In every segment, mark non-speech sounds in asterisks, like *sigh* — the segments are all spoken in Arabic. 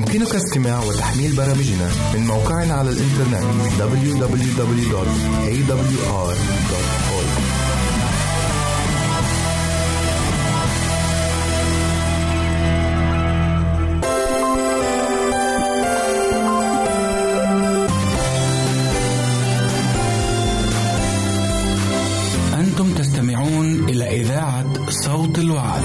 يمكنك استماع وتحميل برامجنا من موقعنا على الإنترنت www.awr.org أنتم تستمعون إلى إذاعة صوت الوعد.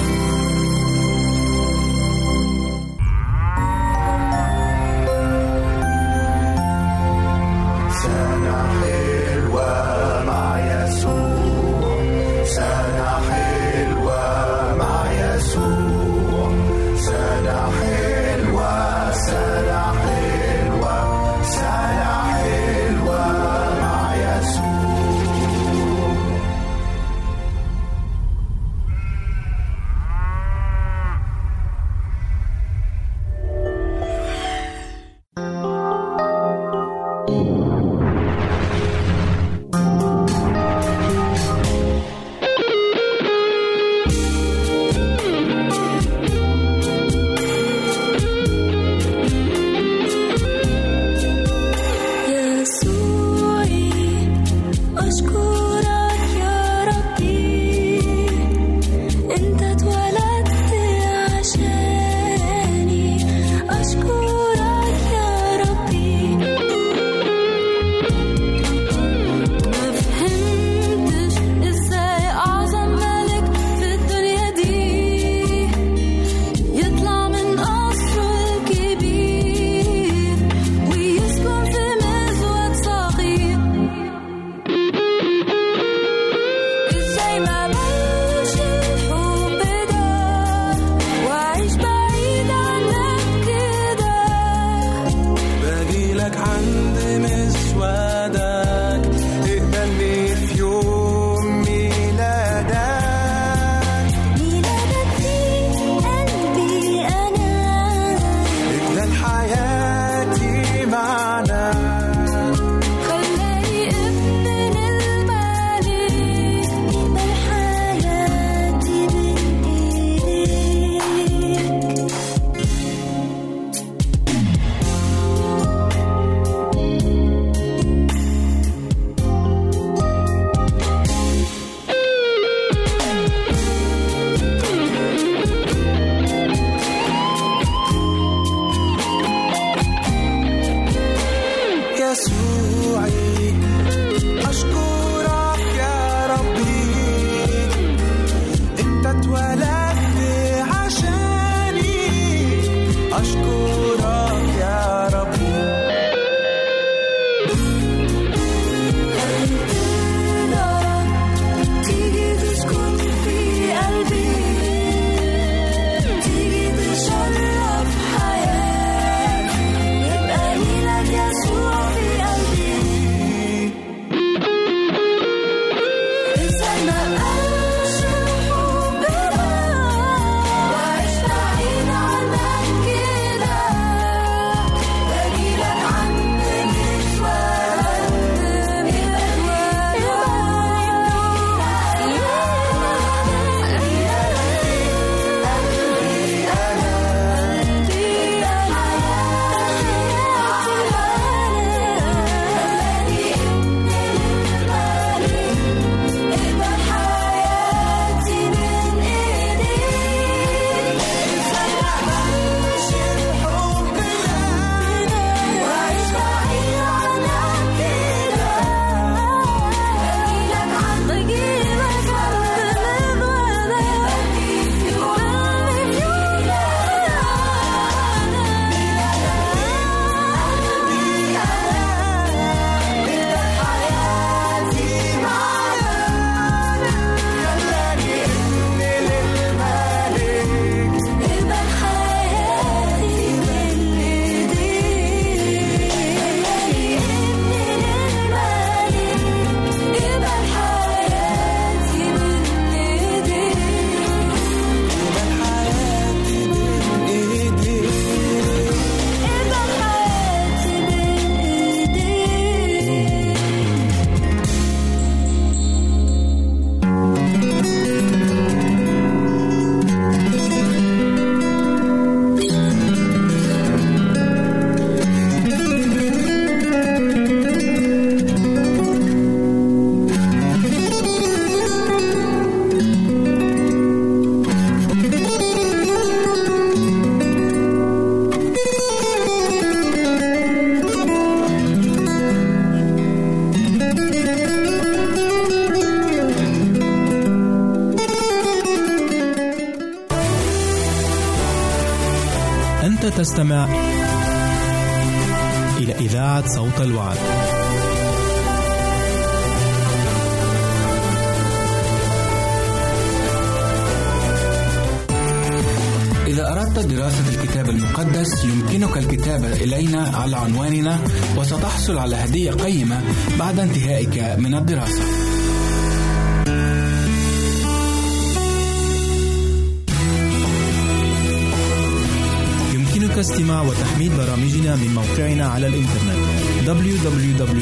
للتحصل على هدية قيمة بعد انتهائك من الدراسة. يمكنك استماع وتحميل برامجنا من موقعنا على الإنترنت www.awr.org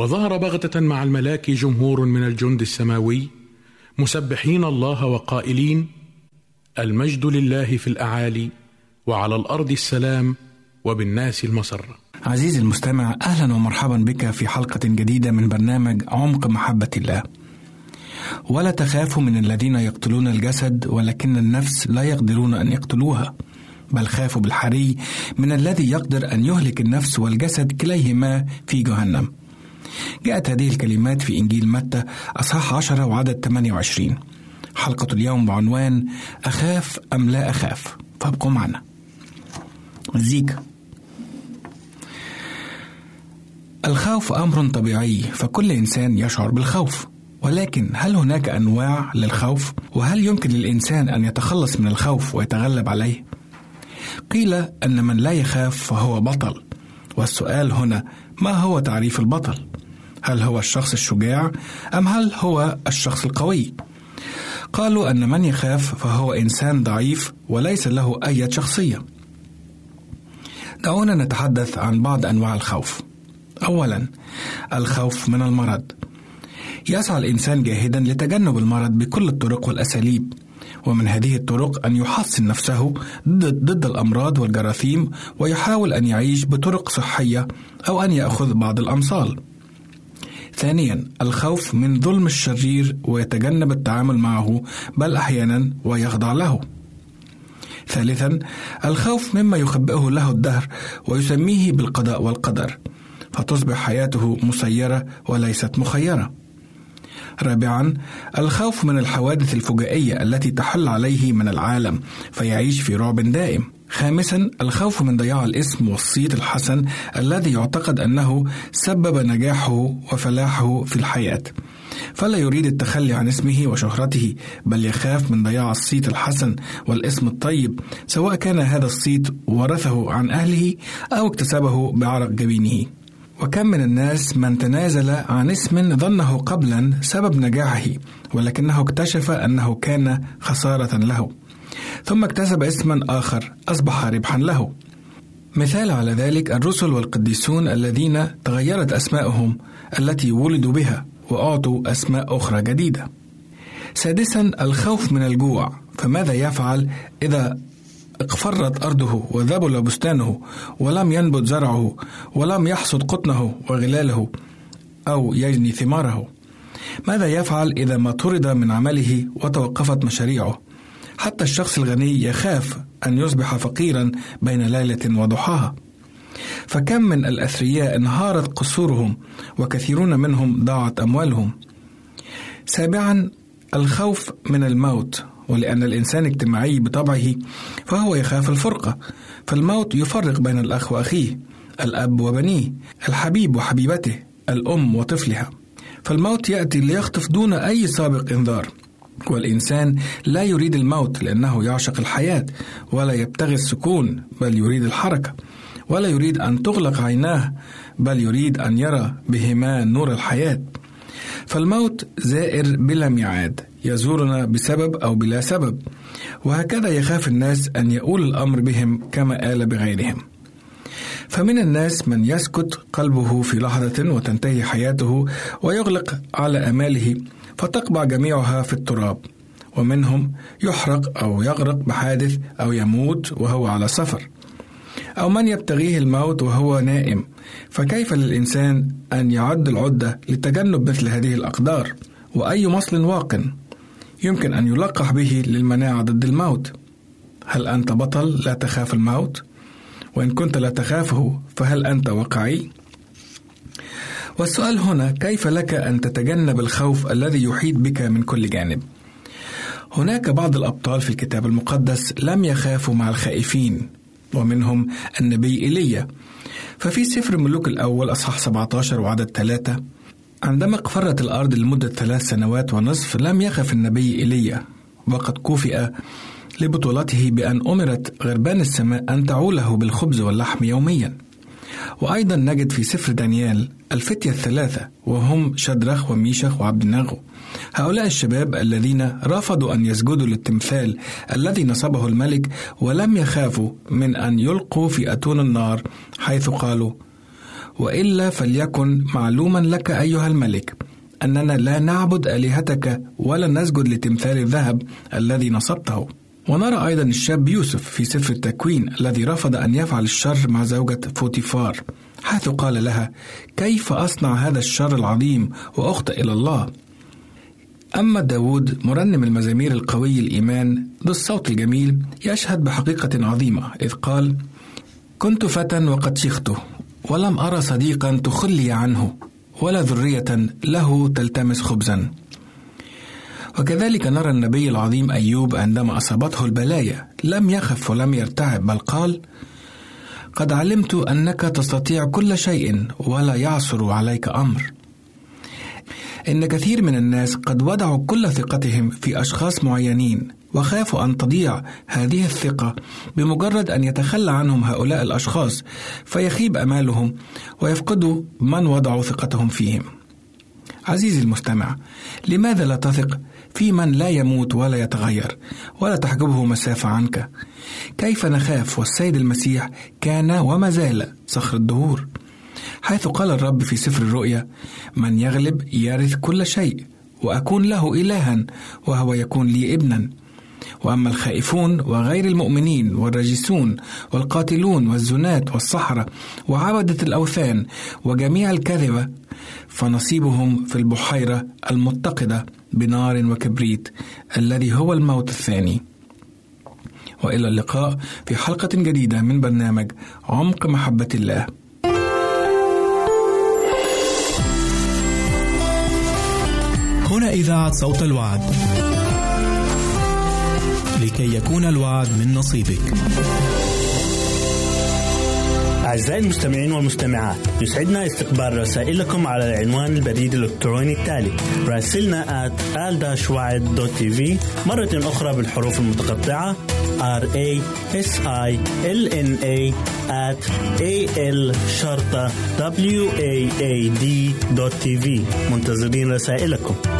وظهر بغتة مع الملاك جمهور من الجند السماوي مسبحين الله وقائلين المجد لله في الأعالي وعلى الأرض السلام وبالناس المسره عزيزي المستمع أهلا ومرحبا بك في حلقة جديدة من برنامج عمق محبة الله. ولا تخافوا من الذين يقتلون الجسد ولكن النفس لا يقدرون أن يقتلوها. بل خافوا بالحري من الذي يقدر أن يهلك النفس والجسد كليهما في جهنم. جاءت هذه الكلمات في إنجيل متى أصحاح 10 وعدد 28 حلقة اليوم بعنوان أخاف أم لا أخاف؟ فابقوا معنا. مزيكا الخوف أمر طبيعي فكل إنسان يشعر بالخوف. ولكن هل هناك أنواع للخوف؟ وهل يمكن للإنسان أن يتخلص من الخوف ويتغلب عليه؟ قيل أن من لا يخاف فهو بطل. والسؤال هنا ما هو تعريف البطل؟ هل هو الشخص الشجاع أم هل هو الشخص القوي؟ قالوا أن من يخاف فهو إنسان ضعيف وليس له أي شخصية. دعونا نتحدث عن بعض أنواع الخوف. اولا الخوف من المرض. يسعى الإنسان جاهدا لتجنب المرض بكل الطرق والأساليب ومن هذه الطرق أن يحصن نفسه ضد, ضد الأمراض والجراثيم ويحاول أن يعيش بطرق صحية أو أن يأخذ بعض الأمصال. ثانيا الخوف من ظلم الشرير ويتجنب التعامل معه بل أحيانا ويخضع له. ثالثا الخوف مما يخبئه له الدهر ويسميه بالقضاء والقدر فتصبح حياته مسيرة وليست مخيرة. رابعا الخوف من الحوادث الفجائية التي تحل عليه من العالم فيعيش في رعب دائم. خامسا الخوف من ضياع الاسم والصيت الحسن الذي يعتقد أنه سبب نجاحه وفلاحه في الحياة. فلا يريد التخلي عن اسمه وشهرته بل يخاف من ضياع الصيت الحسن والاسم الطيب سواء كان هذا الصيت ورثه عن أهله أو اكتسبه بعرق جبينه. وكم من الناس من تنازل عن اسم ظنه قبلا سبب نجاحه ولكنه اكتشف أنه كان خسارة له. ثم اكتسب اسما آخر أصبح ربحا له. مثال على ذلك الرسل والقديسون الذين تغيرت اسماءهم التي ولدوا بها وأعطوا أسماء أخرى جديدة. سادسا الخوف من الجوع فماذا يفعل إذا اقفرت أرضه وذبل بستانه ولم ينبت زرعه ولم يحصد قطنه وغلاله أو يجني ثماره؟ ماذا يفعل إذا ما طرد من عمله وتوقفت مشاريعه؟ حتى الشخص الغني يخاف أن يصبح فقيرا بين ليلة وضحاها. فكم من الأثرياء انهارت قصورهم وكثيرون منهم ضاعت أموالهم. سابعا الخوف من الموت ولأن الإنسان اجتماعي بطبعه فهو يخاف الفرقة. فالموت يفرق بين الأخ وأخيه الأب وبنيه الحبيب وحبيبته الأم وطفلها. فالموت يأتي ليخطف دون أي سابق إنذار. والإنسان لا يريد الموت لأنه يعشق الحياة ولا يبتغي السكون بل يريد الحركة. ولا يريد أن تغلق عيناه بل يريد أن يرى بهما نور الحياة. فالموت زائر بلا ميعاد يزورنا بسبب أو بلا سبب. وهكذا يخاف الناس أن يؤول الأمر بهم كما آل بغيرهم. فمن الناس من يسكت قلبه في لحظة وتنتهي حياته ويغلق على أماله فتقبع جميعها في التراب ومنهم يحرق أو يغرق بحادث أو يموت وهو على سفر أو من يبتغيه الموت وهو نائم فكيف للإنسان أن يعد العدة لتجنب مثل هذه الأقدار وأي مصل واق يمكن أن يلقح به للمناعة ضد الموت هل أنت بطل لا تخاف الموت؟ وإن كنت لا تخافه فهل أنت واقعي؟ والسؤال هنا كيف لك أن تتجنب الخوف الذي يحيط بك من كل جانب؟ هناك بعض الأبطال في الكتاب المقدس لم يخافوا مع الخائفين ومنهم النبي إيليا. ففي سفر الملوك الأول أصحاح 17 وعدد ثلاثة عندما اقفرت الأرض لمدة ثلاث سنوات ونصف لم يخف النبي إيليا. وقد كوفئ لبطولته بأن أمرت غربان السماء أن تعوله بالخبز واللحم يوميا. وأيضا نجد في سفر دانيال الفتية الثلاثة وهم شدرخ وميشخ وعبد النغو هؤلاء الشباب الذين رفضوا أن يسجدوا للتمثال الذي نصبه الملك ولم يخافوا من أن يلقوا في أتون النار حيث قالوا وإلا فليكن معلوما لك أيها الملك أننا لا نعبد آلهتك ولا نسجد لتمثال الذهب الذي نصبته. ونرى أيضا الشاب يوسف في سفر التكوين الذي رفض أن يفعل الشر مع زوجة فوتيفار. حيث قال لها كيف أصنع هذا الشر العظيم وأخطئ إلى الله؟ أما داود مرنم المزامير القوي الإيمان ذو الصوت الجميل يشهد بحقيقة عظيمة إذ قال كنت فتى وقد شخت ولم أرى صديقا تخلي عنه ولا ذرية له تلتمس خبزا. وكذلك نرى النبي العظيم أيوب عندما أصابته البلايا لم يخف ولم يرتعب بل قال قد علمت أنك تستطيع كل شيء ولا يعصر عليك أمر إن كثير من الناس قد وضعوا كل ثقتهم في أشخاص معينين وخافوا أن تضيع هذه الثقة بمجرد أن يتخلى عنهم هؤلاء الأشخاص فيخيب أمالهم ويفقدوا من وضعوا ثقتهم فيهم. عزيزي المستمع، لماذا لا تثق في من لا يموت ولا يتغير ولا تحجبه مسافة عنك؟ كيف نخاف والسيد المسيح كان وما زال صخر الدهور؟ حيث قال الرب في سفر الرؤيا من يغلب يرث كل شيء وأكون له الها وهو يكون لي ابنا وأما الخائفون وغير المؤمنين والرجسون والقاتلون والزناة والسحرة وعبدة الأوثان وجميع الكذبة فنصيبهم في البحيرة المتقدة بنار وكبريت الذي هو الموت الثاني. وإلى اللقاء في حلقة جديدة من برنامج عمق محبة الله. هنا إذاعة صوت الوعد. لكي يكون الوعد من نصيبك. أعزائي المستمعين والمستمعات يسعدنا استقبال رسائلكم على العنوان البريد الإلكتروني التالي راسلنا at مرة أخرى بالحروف المتقطعة r a s i l n a at a l شرطة w a a d tv منتظرين رسائلكم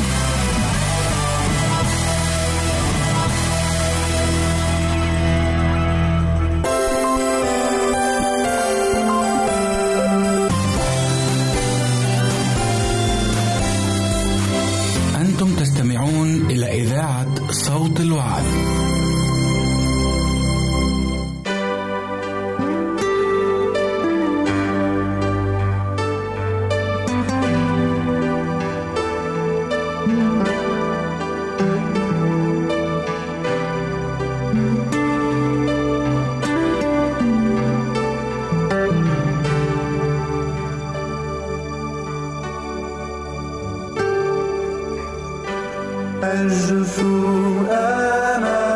أجف أمام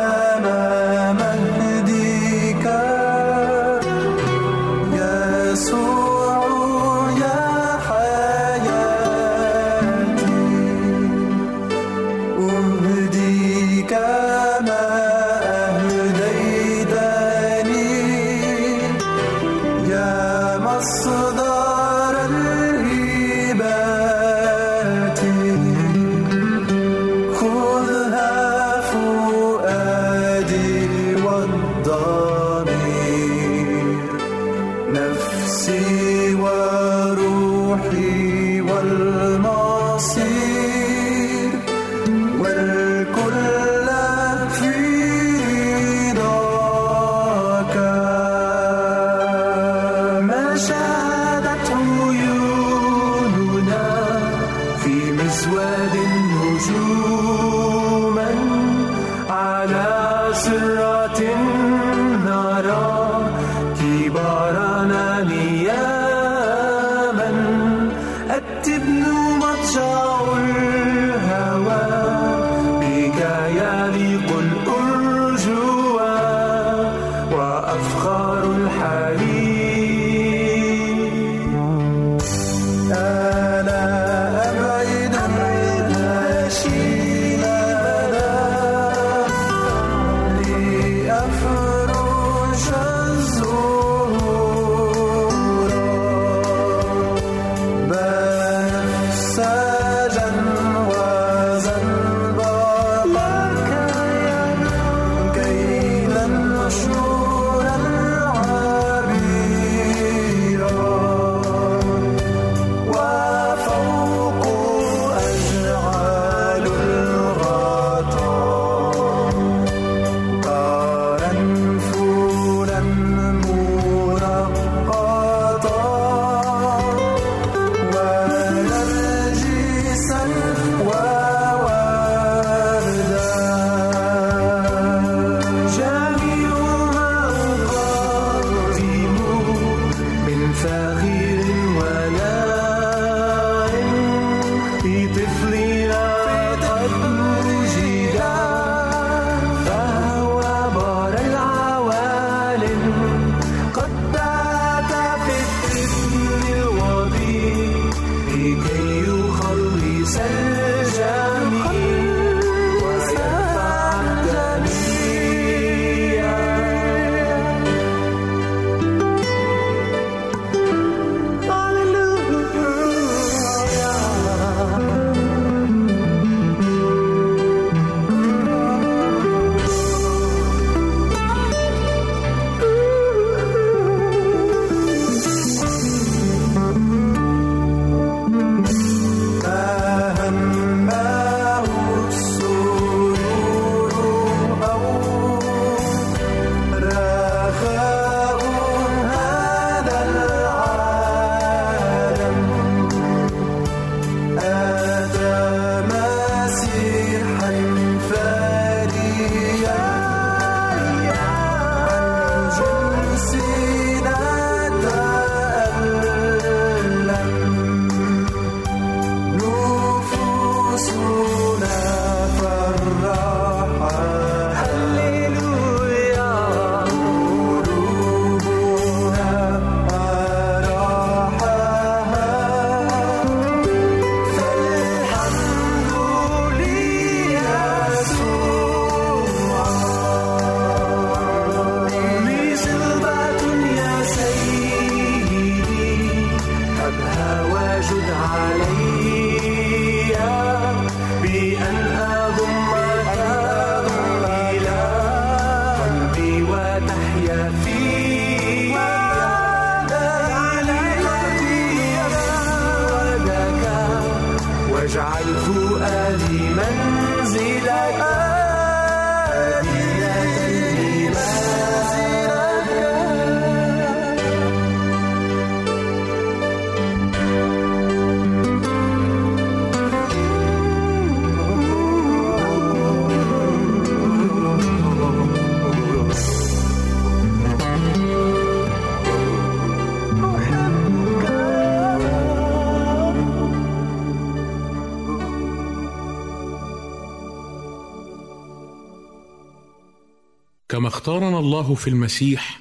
الله في المسيح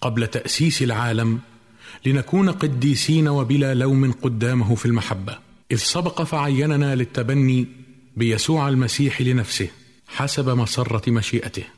قبل تأسيس العالم لنكون قديسين وبلا لوم قدامه في المحبة. إذ سبق فعيننا للتبني بيسوع المسيح لنفسه حسب مسرة مشيئته.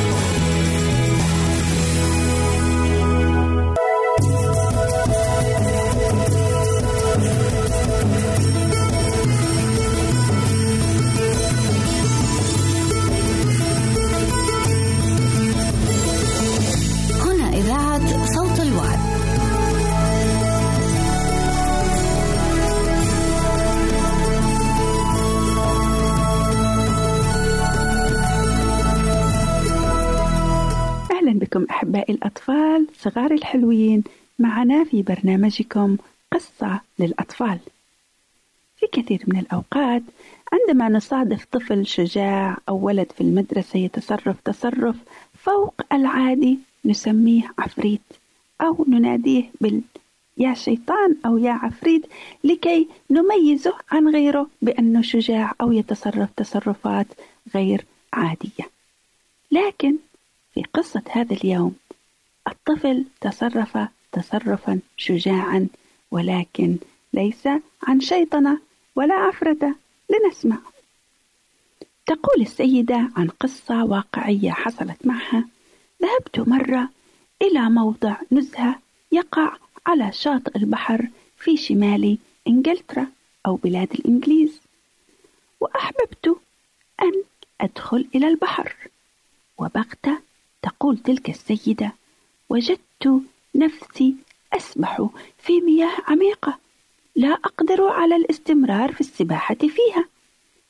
الحلوين معنا في برنامجكم قصة للأطفال. في كثير من الأوقات عندما نصادف طفل شجاع أو ولد في المدرسة يتصرف تصرف فوق العادي نسميه عفريت أو نناديه بال يا شيطان أو يا عفريت لكي نميزه عن غيره بأنه شجاع أو يتصرف تصرفات غير عادية. لكن في قصة هذا اليوم الطفل تصرف تصرفا شجاعا ولكن ليس عن شيطنة ولا عفرة لنسمع. تقول السيدة عن قصة واقعية حصلت معها. ذهبت مرة إلى موضع نزهة يقع على شاطئ البحر في شمال إنجلترا أو بلاد الإنجليز. وأحببت أن أدخل إلى البحر. وبغتة تقول تلك السيدة وجدت نفسي أسبح في مياه عميقة. لا أقدر على الاستمرار في السباحة فيها.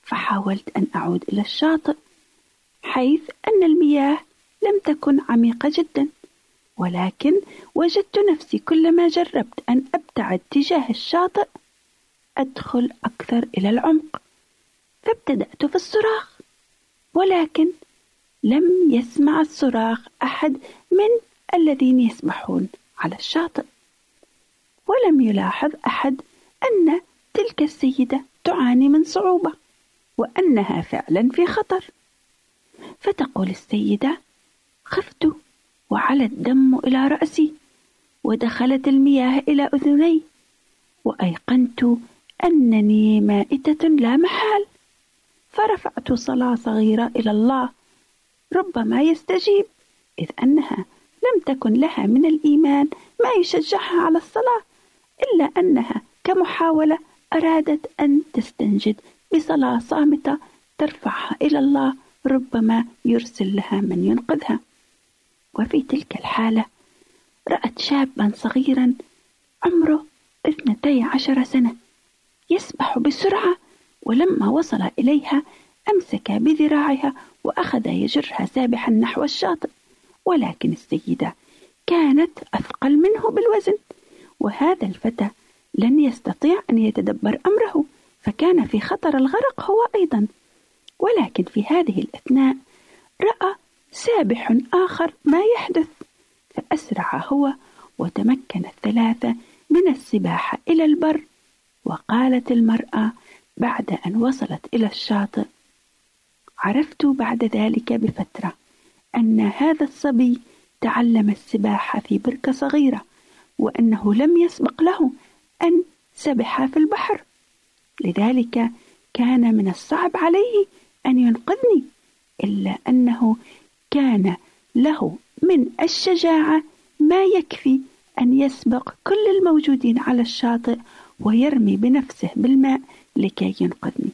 فحاولت أن أعود إلى الشاطئ حيث أن المياه لم تكن عميقة جدا. ولكن وجدت نفسي كلما جربت أن أبتعد تجاه الشاطئ أدخل أكثر إلى العمق. فابتدأت في الصراخ ولكن لم يسمع الصراخ أحد من الذين يسبحون على الشاطئ. ولم يلاحظ أحد أن تلك السيدة تعاني من صعوبة وأنها فعلا في خطر. فتقول السيدة خفت وعلى الدم إلى رأسي ودخلت المياه إلى أذني وأيقنت أنني مائتة لا محال. فرفعت صلاة صغيرة إلى الله ربما يستجيب إذ أنها لم تكن لها من الإيمان ما يشجعها على الصلاة إلا أنها كمحاولة أرادت أن تستنجد بصلاة صامتة ترفعها إلى الله ربما يرسل لها من ينقذها. وفي تلك الحالة رأت شابا صغيرا عمره اثنتي عشر سنة يسبح بسرعة ولما وصل إليها أمسك بذراعها وأخذ يجرها سابحا نحو الشاطئ. ولكن السيدة كانت أثقل منه بالوزن وهذا الفتى لن يستطيع أن يتدبر أمره فكان في خطر الغرق هو أيضا. ولكن في هذه الأثناء رأى سابح آخر ما يحدث فأسرع هو وتمكن الثلاثة من السباحة إلى البر وقالت المرأة بعد أن وصلت إلى الشاطئ عرفت بعد ذلك بفترة أن هذا الصبي تعلم السباحة في بركة صغيرة وأنه لم يسبق له أن سبح في البحر. لذلك كان من الصعب عليه أن ينقذني إلا أنه كان له من الشجاعة ما يكفي أن يسبق كل الموجودين على الشاطئ ويرمي بنفسه بالماء لكي ينقذني.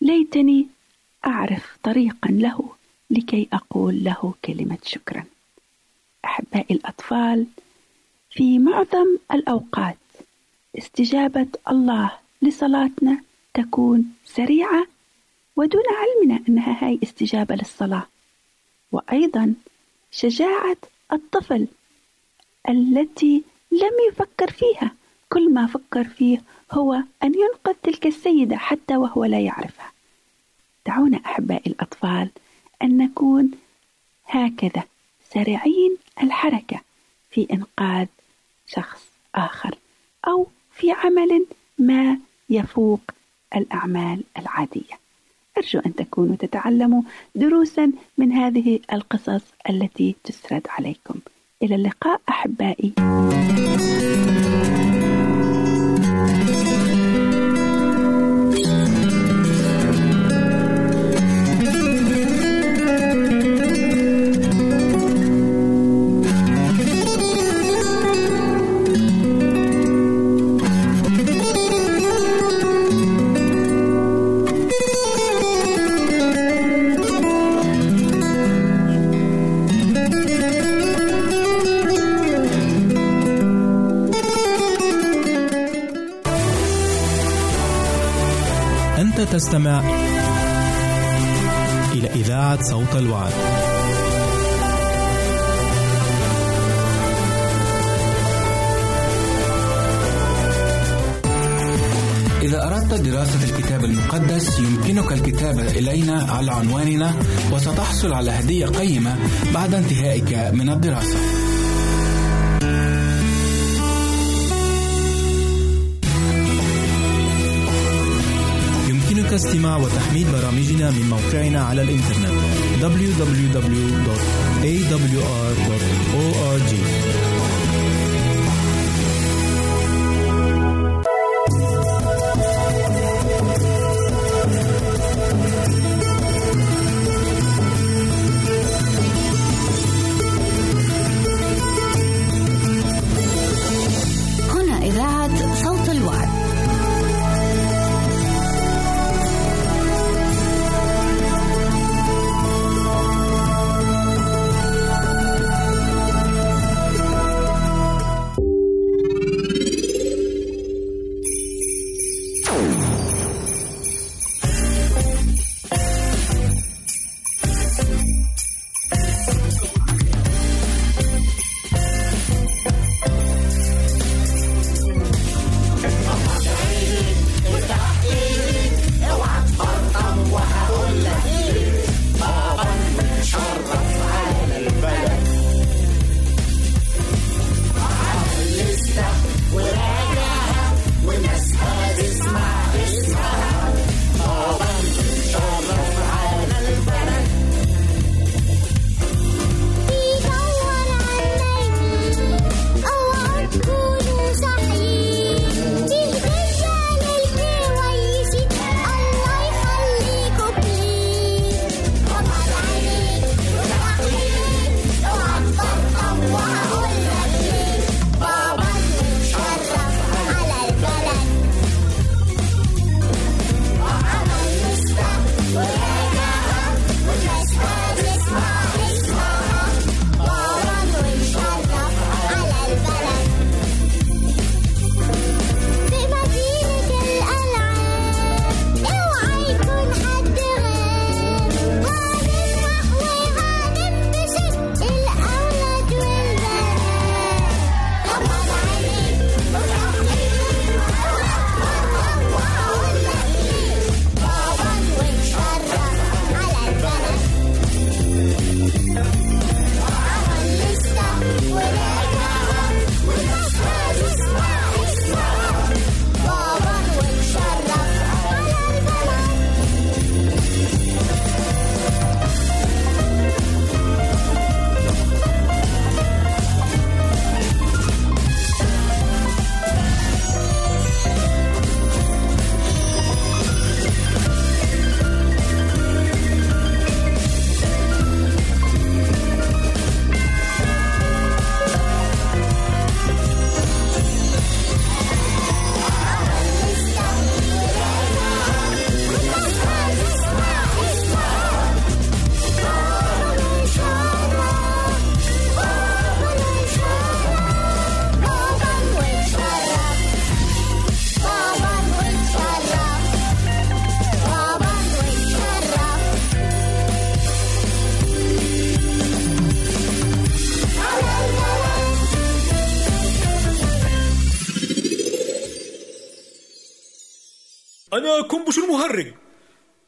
ليتني أعرف طريقا له. لكي أقول له كلمة شكرا. أحبائي الأطفال في معظم الأوقات استجابة الله لصلاتنا تكون سريعة ودون علمنا أنها هاي استجابة للصلاة. وأيضا شجاعة الطفل التي لم يفكر فيها. كل ما فكر فيه هو أن ينقذ تلك السيدة حتى وهو لا يعرفها. دعونا أحبائي الأطفال أن نكون هكذا سريعين الحركة في إنقاذ شخص آخر أو في عمل ما يفوق الأعمال العادية. أرجو أن تكونوا تتعلموا دروسا من هذه القصص التي تسرد عليكم. إلى اللقاء أحبائي. وستحصل على هدية قيمة بعد انتهائك من الدراسة. يمكنك استماع وتحميل برامجنا من موقعنا على الإنترنت www.awr.org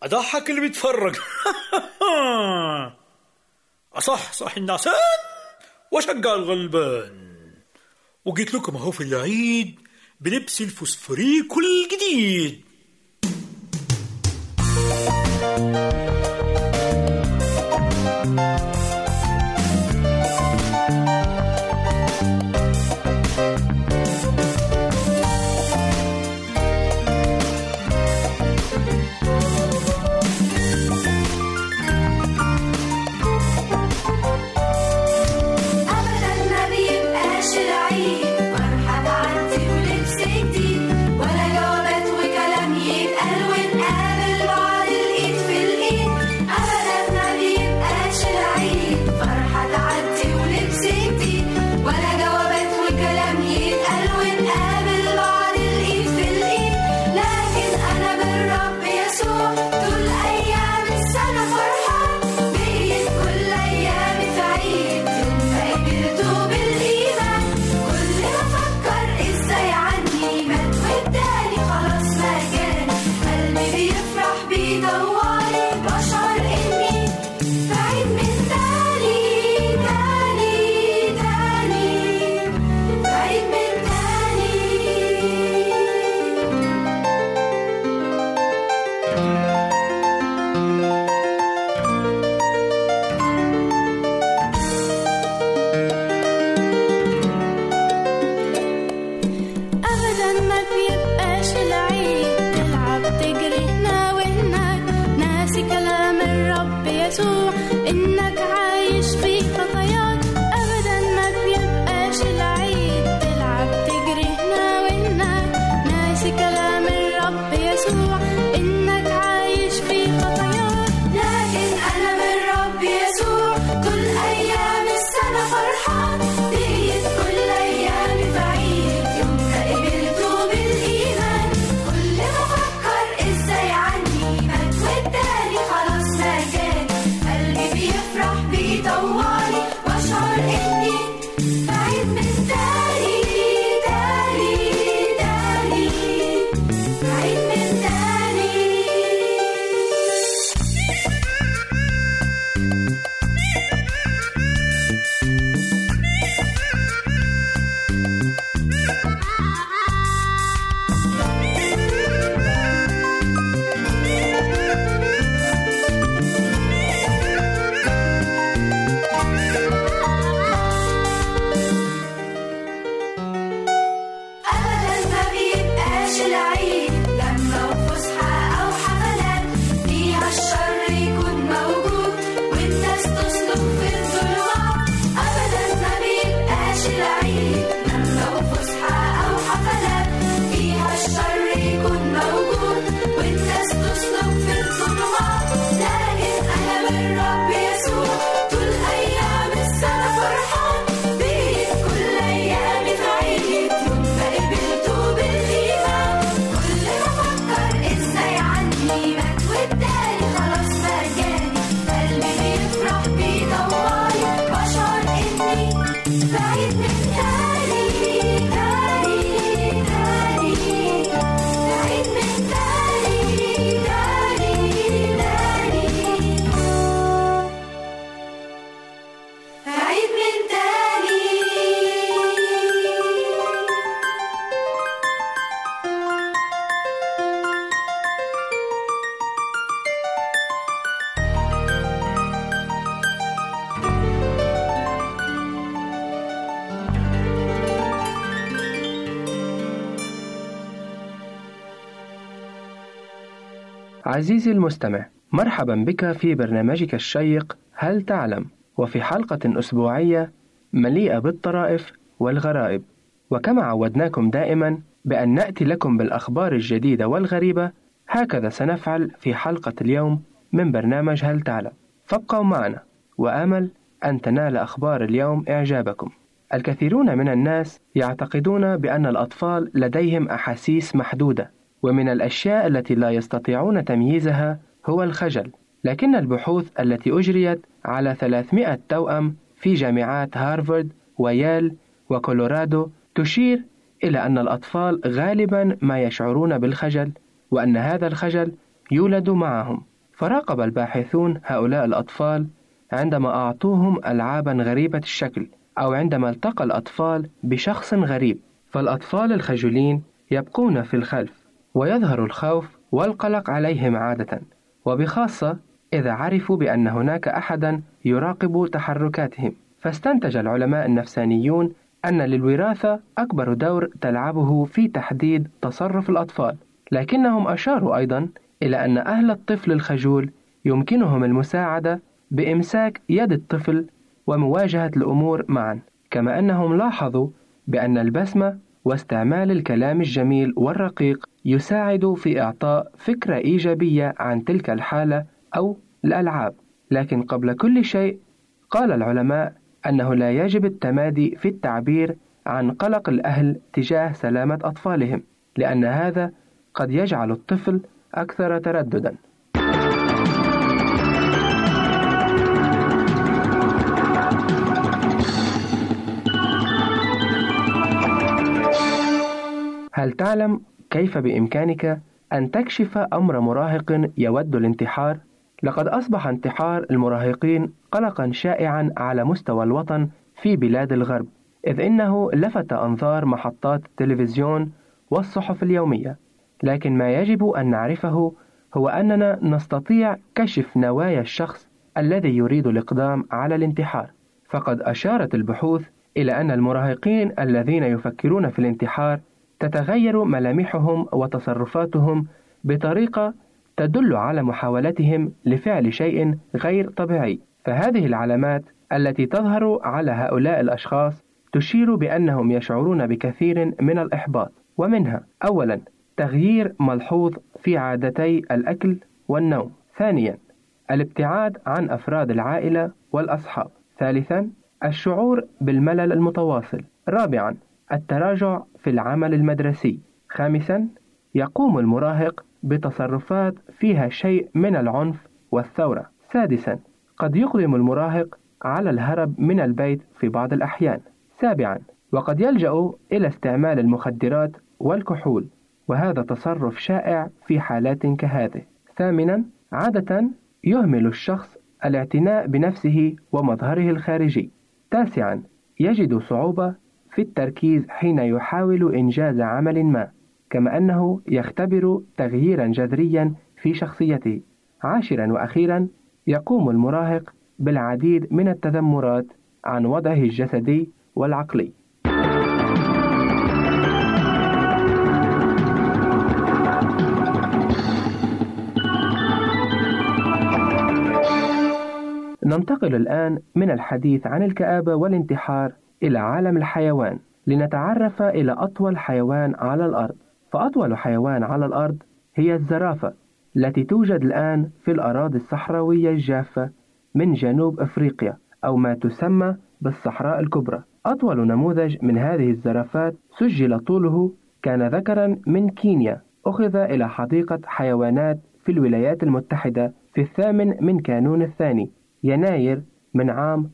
أضحك اللي بيتفرج. *laughs* أصح صح النعسان وأشجع الغلبان. وجيت لكم أهو في العيد بلبس الفوسفوريكو الجديد أبدا عزيزي المستمع مرحبا بك في برنامجك الشيق هل تعلم؟ وفي حلقة أسبوعية مليئة بالطرائف والغرائب. وكما عودناكم دائما بأن نأتي لكم بالأخبار الجديدة والغريبة هكذا سنفعل في حلقة اليوم من برنامج هل تعلم. فابقوا معنا وآمل أن تنال أخبار اليوم إعجابكم. الكثيرون من الناس يعتقدون بأن الأطفال لديهم أحاسيس محدودة ومن الأشياء التي لا يستطيعون تمييزها هو الخجل لكن البحوث التي أجريت على 300 توأم في جامعات هارفارد ويال وكولورادو تشير إلى أن الأطفال غالبا ما يشعرون بالخجل وأن هذا الخجل يولد معهم. فراقب الباحثون هؤلاء الأطفال عندما أعطوهم ألعابا غريبة الشكل أو عندما التقى الأطفال بشخص غريب. فالأطفال الخجولين يبقون في الخلف. ويظهر الخوف والقلق عليهم عادة وبخاصة إذا عرفوا بأن هناك أحدا يراقب تحركاتهم. فاستنتج العلماء النفسانيون أن للوراثة أكبر دور تلعبه في تحديد تصرف الأطفال لكنهم أشاروا أيضا إلى أن أهل الطفل الخجول يمكنهم المساعدة بإمساك يد الطفل ومواجهة الأمور معا كما أنهم لاحظوا بأن البسمة واستعمال الكلام الجميل والرقيق يساعد في إعطاء فكرة إيجابية عن تلك الحالة أو الألعاب. لكن قبل كل شيء قال العلماء أنه لا يجب التمادي في التعبير عن قلق الأهل تجاه سلامة أطفالهم لأن هذا قد يجعل الطفل أكثر ترددا. هل تعلم كيف بإمكانك أن تكشف أمر مراهق يود الانتحار؟ لقد أصبح انتحار المراهقين قلقا شائعا على مستوى الوطن في بلاد الغرب، إذ إنه لفت أنظار محطات التلفزيون والصحف اليومية، لكن ما يجب أن نعرفه هو أننا نستطيع كشف نوايا الشخص الذي يريد الإقدام على الانتحار، فقد أشارت البحوث إلى أن المراهقين الذين يفكرون في الانتحار تتغير ملامحهم وتصرفاتهم بطريقة تدل على محاولتهم لفعل شيء غير طبيعي، فهذه العلامات التي تظهر على هؤلاء الأشخاص تشير بأنهم يشعرون بكثير من الإحباط، ومنها أولاً تغيير ملحوظ في عادتي الأكل والنوم. ثانياً الابتعاد عن أفراد العائلة والأصحاب. ثالثاً الشعور بالملل المتواصل. رابعاً التراجع في العمل المدرسي. خامساً يقوم المراهق بتصرفات فيها شيء من العنف والثورة. سادساً قد يقدم المراهق على الهرب من البيت في بعض الأحيان. سابعاً وقد يلجأ إلى استعمال المخدرات والكحول وهذا تصرف شائع في حالات كهذه. ثامنا عادة يهمل الشخص الاعتناء بنفسه ومظهره الخارجي. تاسعا يجد صعوبة في التركيز حين يحاول إنجاز عمل ما، كما أنه يختبر تغييرا جذريا في شخصيته. عاشرا وأخيرا يقوم المراهق بالعديد من التذمرات عن وضعه الجسدي والعقلي. ننتقل الآن من الحديث عن الكآبة والانتحار إلى عالم الحيوان لنتعرف إلى أطول حيوان على الأرض. فأطول حيوان على الأرض هي الزرافة التي توجد الآن في الأراضي الصحراوية الجافة من جنوب أفريقيا أو ما تسمى بالصحراء الكبرى. أطول نموذج من هذه الزرافات سجل طوله كان ذكرا من كينيا. أخذ إلى حديقة حيوانات في الولايات المتحدة في الثامن من كانون الثاني يناير من عام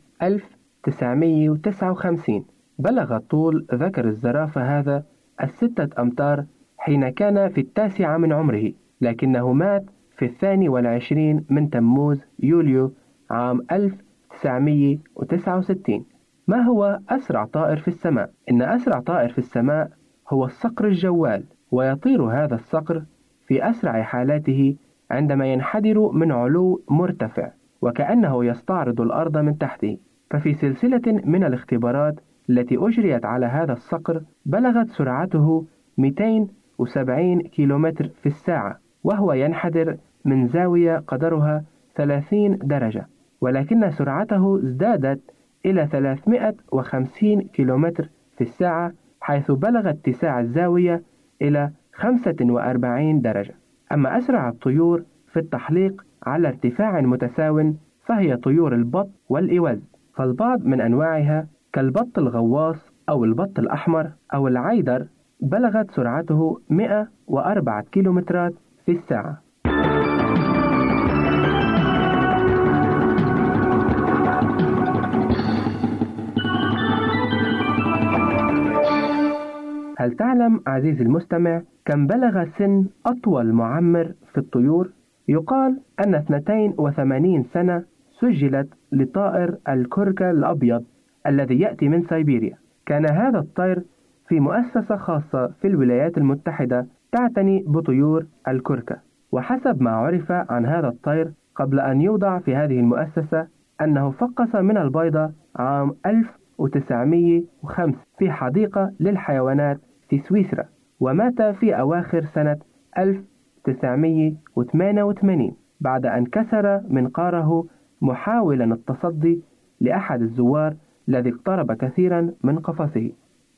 1959 بلغ طول ذكر الزرافة هذا الستة أمتار حين كان في التاسعة من عمره لكنه مات في الثاني والعشرين من تموز يوليو عام 1969 ما هو أسرع طائر في السماء؟ إن أسرع طائر في السماء هو الصقر الجوال ويطير هذا الصقر في أسرع حالاته عندما ينحدر من علو مرتفع وكأنه يستعرض الأرض من تحته. ففي سلسلة من الاختبارات التي أجريت على هذا الصقر بلغت سرعته 270 كيلومتر في الساعة وهو ينحدر من زاوية قدرها 30 درجة ولكن سرعته ازدادت إلى 350 كيلومتر في الساعة حيث بلغ اتساع الزاوية إلى 45 درجة. أما أسرع الطيور في التحليق على ارتفاع متساو فهي طيور البط والإوز. فالبعض من أنواعها كالبط الغواص أو البط الأحمر أو العيدر بلغت سرعته 104 كيلومترات في الساعة هل تعلم عزيزي المستمع كم بلغ سن أطول معمر في الطيور؟ يقال أن 82 سنة سجلت لطائر الكركة الأبيض الذي يأتي من سيبيريا. كان هذا الطير في مؤسسة خاصة في الولايات المتحدة تعتني بطيور الكركة وحسب ما عرف عن هذا الطير قبل أن يوضع في هذه المؤسسة أنه فقس من البيضة عام 1905 في حديقة للحيوانات في سويسرا ومات في أواخر سنة 1988 بعد أن كسر منقاره محاولا التصدي لأحد الزوار الذي اقترب كثيرا من قفصه.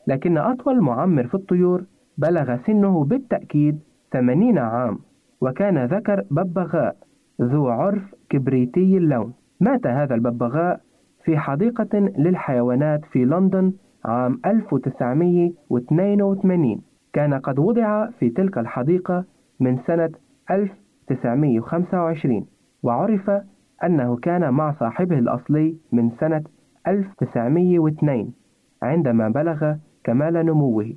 لكن أطول معمر في الطيور بلغ سنه بالتأكيد 80 عام وكان ذكر ببغاء ذو عرف كبريتي اللون. مات هذا الببغاء في حديقة للحيوانات في لندن عام 1982 كان قد وضع في تلك الحديقة من سنة 1925 وعرف أنه كان مع صاحبه الأصلي من سنة 1902 عندما بلغ كمال نموه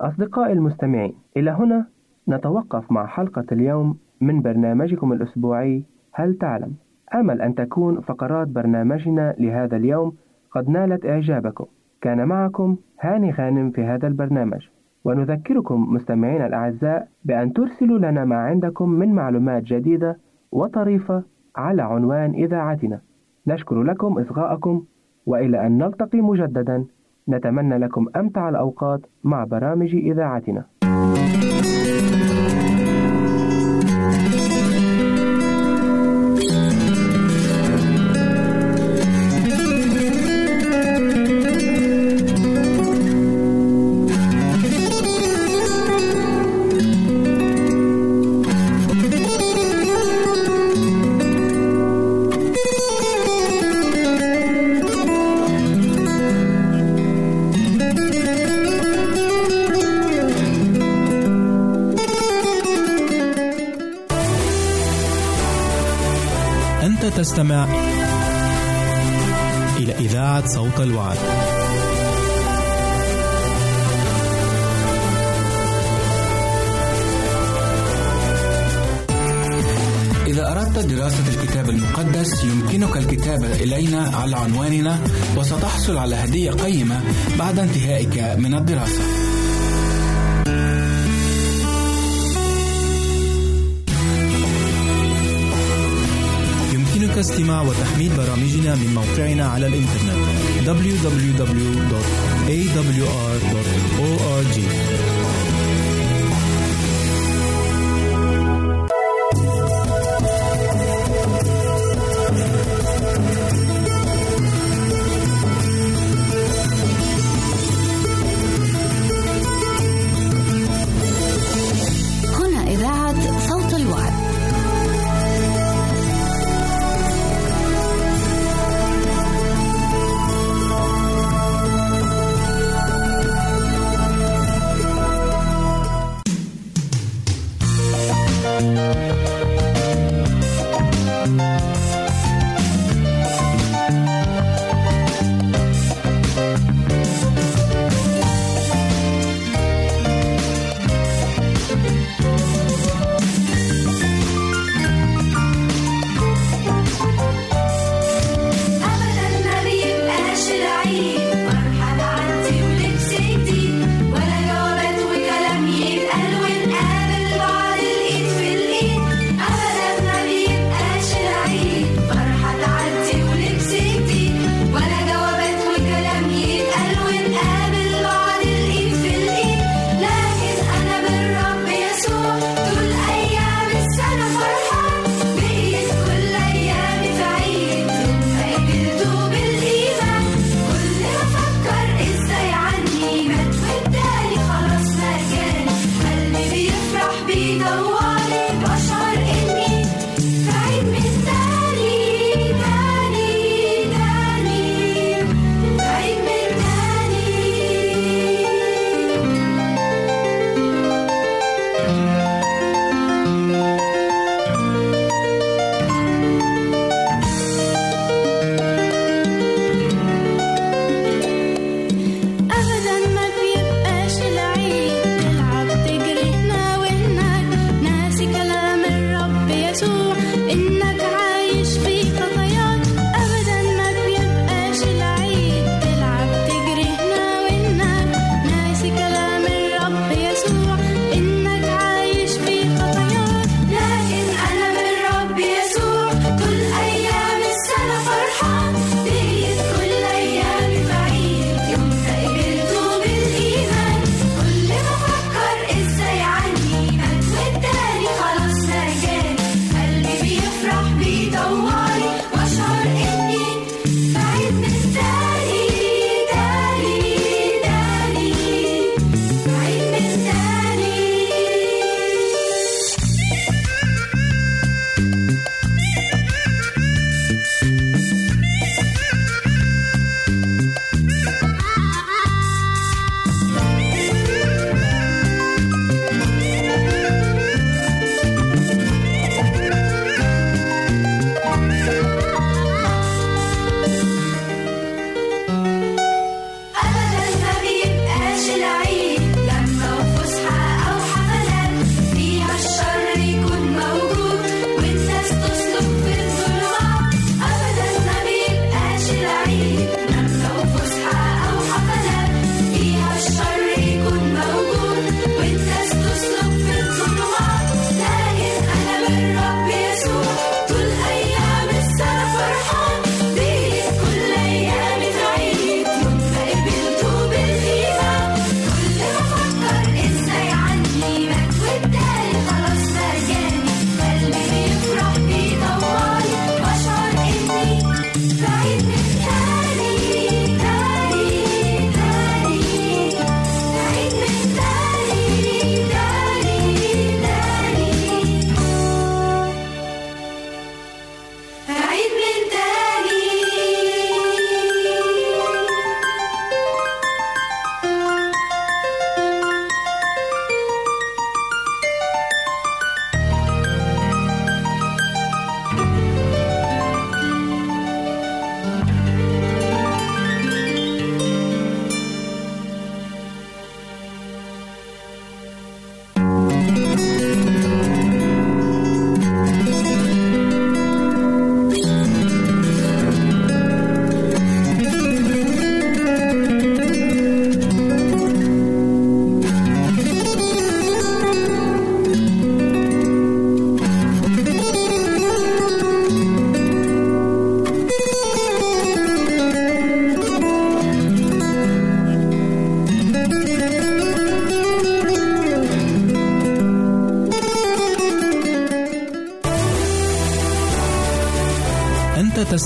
أصدقائي المستمعين إلى هنا نتوقف مع حلقة اليوم من برنامجكم الأسبوعي هل تعلم؟ أمل أن تكون فقرات برنامجنا لهذا اليوم قد نالت إعجابكم. كان معكم هاني غانم في هذا البرنامج. ونذكركم مستمعينا الأعزاء بأن ترسلوا لنا ما عندكم من معلومات جديدة وطريفة على عنوان إذاعتنا. نشكر لكم إصغاءكم وإلى أن نلتقي مجددا. نتمنى لكم أمتع الأوقات مع برامج إذاعتنا. وتحميل برامجنا من موقعنا على الإنترنت www.awr.org